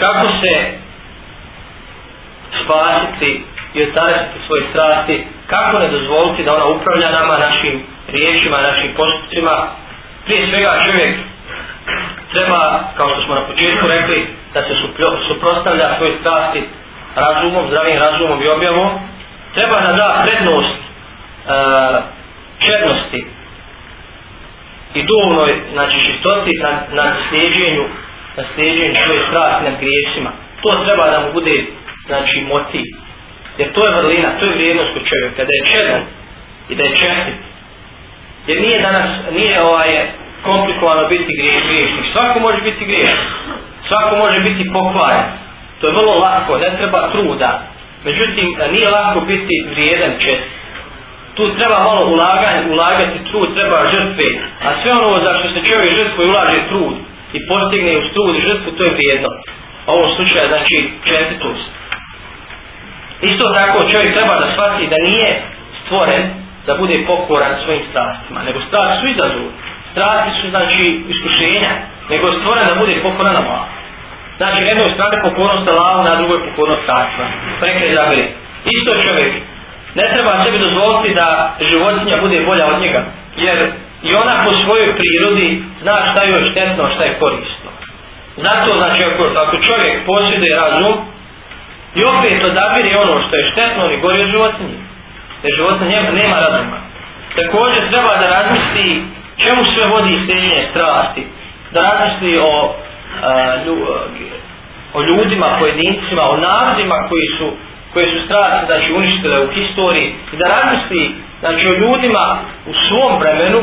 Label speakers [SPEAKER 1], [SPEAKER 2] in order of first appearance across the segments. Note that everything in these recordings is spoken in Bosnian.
[SPEAKER 1] kako se spasiti i otarasiti svoje strasti, kako ne dozvoliti da ona upravlja nama, našim riječima, našim postupcima. Prije svega čovjek treba, kao što smo na početku rekli, da se suprostavlja svoje strasti razumom, zdravim razumom i objavom. Treba da da prednost e, uh, černosti i duhovnoj znači, čistoti na, na slijedženju na slijedženju svoje strasti nad griješima. To treba da mu bude znači, motiv. Jer to je vrlina, to je vrijednost kod čovjeka, da je čedan i da je čestit. Jer nije danas, nije ovaj komplikovano biti griješnik. Svako može biti griješnik. Svako može biti pokvaren. To je vrlo lako, ne treba truda. Međutim, nije lako biti vrijedan čest. Tu treba malo ulaganje, ulagati trud, treba žrtve. A sve ono za što se čovjek žrtvo ulaže trud i postigne u trud žrtvu, to je vrijedno. ovom slučaju znači čestitost. Isto tako čovjek treba da shvati da nije stvoren da bude pokoran svojim strastima, nego strasti su izazov. Strasti su znači iskušenja, nego je stvoren da bude pokoran na malo. Znači, na jednoj strani pokornost Allahu, na drugoj pokornost strastima. Prekaj zabili. Isto čovjek ne treba sebi dozvoliti da životinja bude bolja od njega, jer i ona po svojoj prirodi zna šta je štetno, šta je korisno. Zato, znači, ako, ako čovjek posjeduje razum, I opet odabiri ono što je štetno i gori od životinje. Jer životinje nema, nema razuma. Također treba da razmisli čemu sve vodi sljeđenje strasti. Da razmisli o, a, lju, o ljudima, pojedincima, o narodima koji su koje su strasti znači, uništile u historiji i da razmisli znači, o ljudima u svom vremenu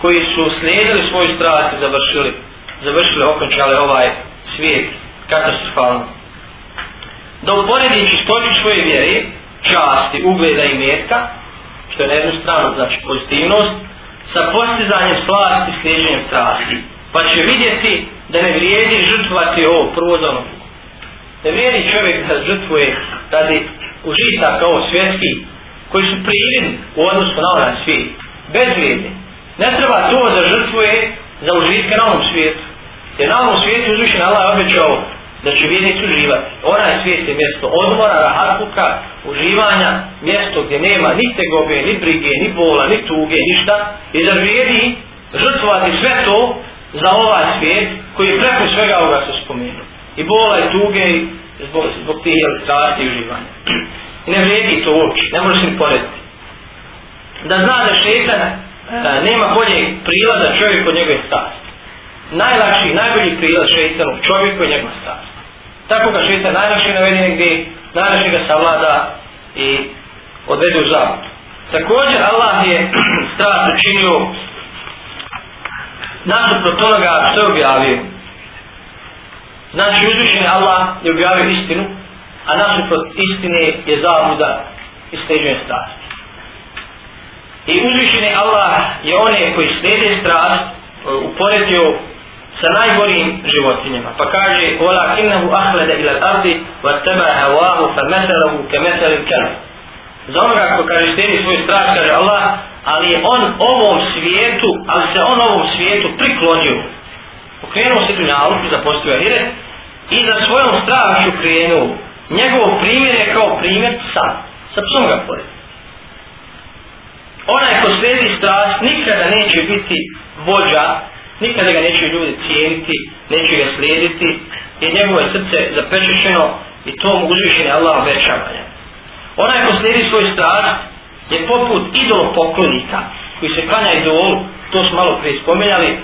[SPEAKER 1] koji su slijedili svoju strast i završili, završili okončali ovaj svijet katastrofalno da uporedi čistoću svoje vjeri, časti, ugleda i mjerka, što je na jednu stranu znači pozitivnost, sa postizanjem slasti i slijedženjem strasti. Pa će vidjeti da ne vrijedi žrtvati ovo prvo za ono. Ne vrijedi čovjek da žrtvuje radi užitaka ovo svjetski, koji su prijedni u odnosu na onaj svijet. Bezvrijedni. Ne treba to da žrtvuje za užitke na ovom svijetu. Jer na ovom svijetu uzvišen Allah je obećao da će vjernici uživati. Onaj svijet je mjesto odmora, rahatluka, uživanja, mjesto gdje nema ni tegobe, ni brige, ni bola, ni tuge, ništa. I da vrijedi žrtvovati sve to za ovaj svijet koji preko svega ovoga se spomenu. I bola i tuge zbog, zbog tih strasti i uživanja. I ne vrijedi to uopće, ne može se porediti. Da zna da šetan nema bolje prilaza čovjek od njegove strasti. Najlakši, najbolji prilaz šeitanu čovjeku je njegove strast. Tako ga šeitan najlakše navedi negdje, najlakše ga savlada i odvede u zavod. Također Allah je strast učinio nasuprot onoga što je objavio. Znači uzvišen Allah je objavio istinu, a nasuprot istine je zavuda i steđenje strasti. I uzvišeni Allah je one koji slijede strast e, uporedio sa najgorim životinjama. Pa kaže, "Wala kinnahu ahlede ila ardi, va teba hawahu, fa meselahu ke meselim. Za onoga ko kaže, slijedi svoj strah, kaže Allah, ali je on ovom svijetu, ali se on ovom svijetu priklonio. Okrenuo se dunjalu, zapostio ahire, i za svojom strašću krenuo. Njegov primjer je kao primjer psa. Sa psom ga pored. Onaj ko slijedi strast nikada neće biti vođa nikada ga neće ljudi cijeniti, neće ga slijediti, jer njegovo je srce zapečešeno i to mu uzvišenje Allah obećavanja. Onaj ko slijedi svoj strast je poput idol poklonika koji se klanja idolu, to smo malo prije spomenjali,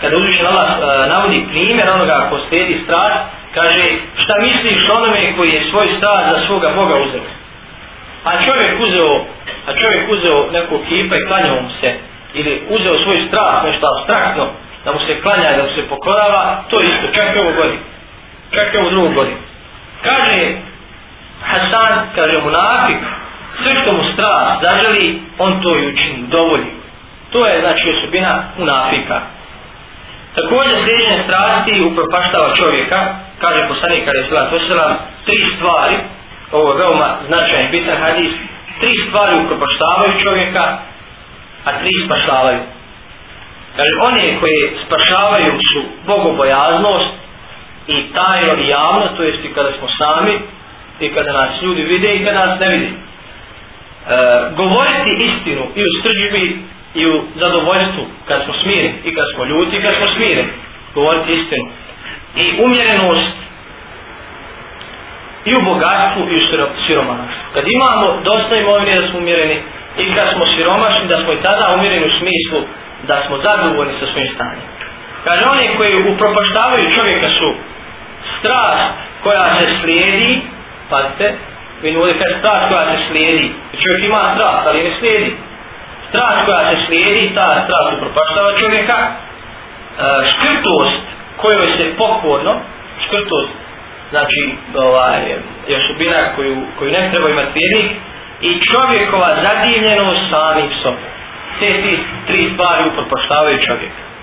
[SPEAKER 1] kada uzvišen Allah e, navodi primjer onoga ko slijedi strast, kaže šta misliš onome koji je svoj strast za svoga Boga uzeo? A čovjek uzeo, a čovjek uzeo nekog kipa i klanjao mu se, ili uzeo svoj strah, nešto abstraktno, da mu se klanja, da mu se pokorava, to isto, čak i ovo godin. Čak i ovo drugu godin. Kaže Hasan, kaže munafik, sve što mu strah zaželi, on to i učini, dovolji. To je, znači, osobina munafika. Također sljeđenje strasti upropaštava čovjeka, kaže poslanik kada je slat osjelam, tri stvari, ovo je veoma značajan bitan hadis, tri stvari upropaštavaju čovjeka, a tri spašavaju. Kaže, one koje spašavaju su bogobojaznost, i tajno i javno, to jest i kada smo sami, i kada nas ljudi vide i kada nas ne vide. E, govoriti istinu i u strđbi i u zadovoljstvu kad smo smireni i kad smo ljuti i kad smo smireni. Govoriti istinu. I umjerenost i u bogatstvu i u siromaštvu. Kad imamo dosta imovine da smo umjereni i kad smo siromašni da smo i tada umjereni u smislu da smo zadovoljni sa svojim stanjem. Kaže oni koji upropaštavaju čovjeka su strast koja se slijedi, pazite, vidim ovdje kaže strast koja se slijedi, čovjek ima strast, ali ne slijedi. Strast koja se slijedi, ta strast upropaštava čovjeka, e, škrtost kojoj se pokorno, škrtost, znači, ovaj, je osobina koju, koju ne treba imati vjernik, i čovjekova zadivljenost samim sobom. Te ti tri stvari upropaštavaju čovjeka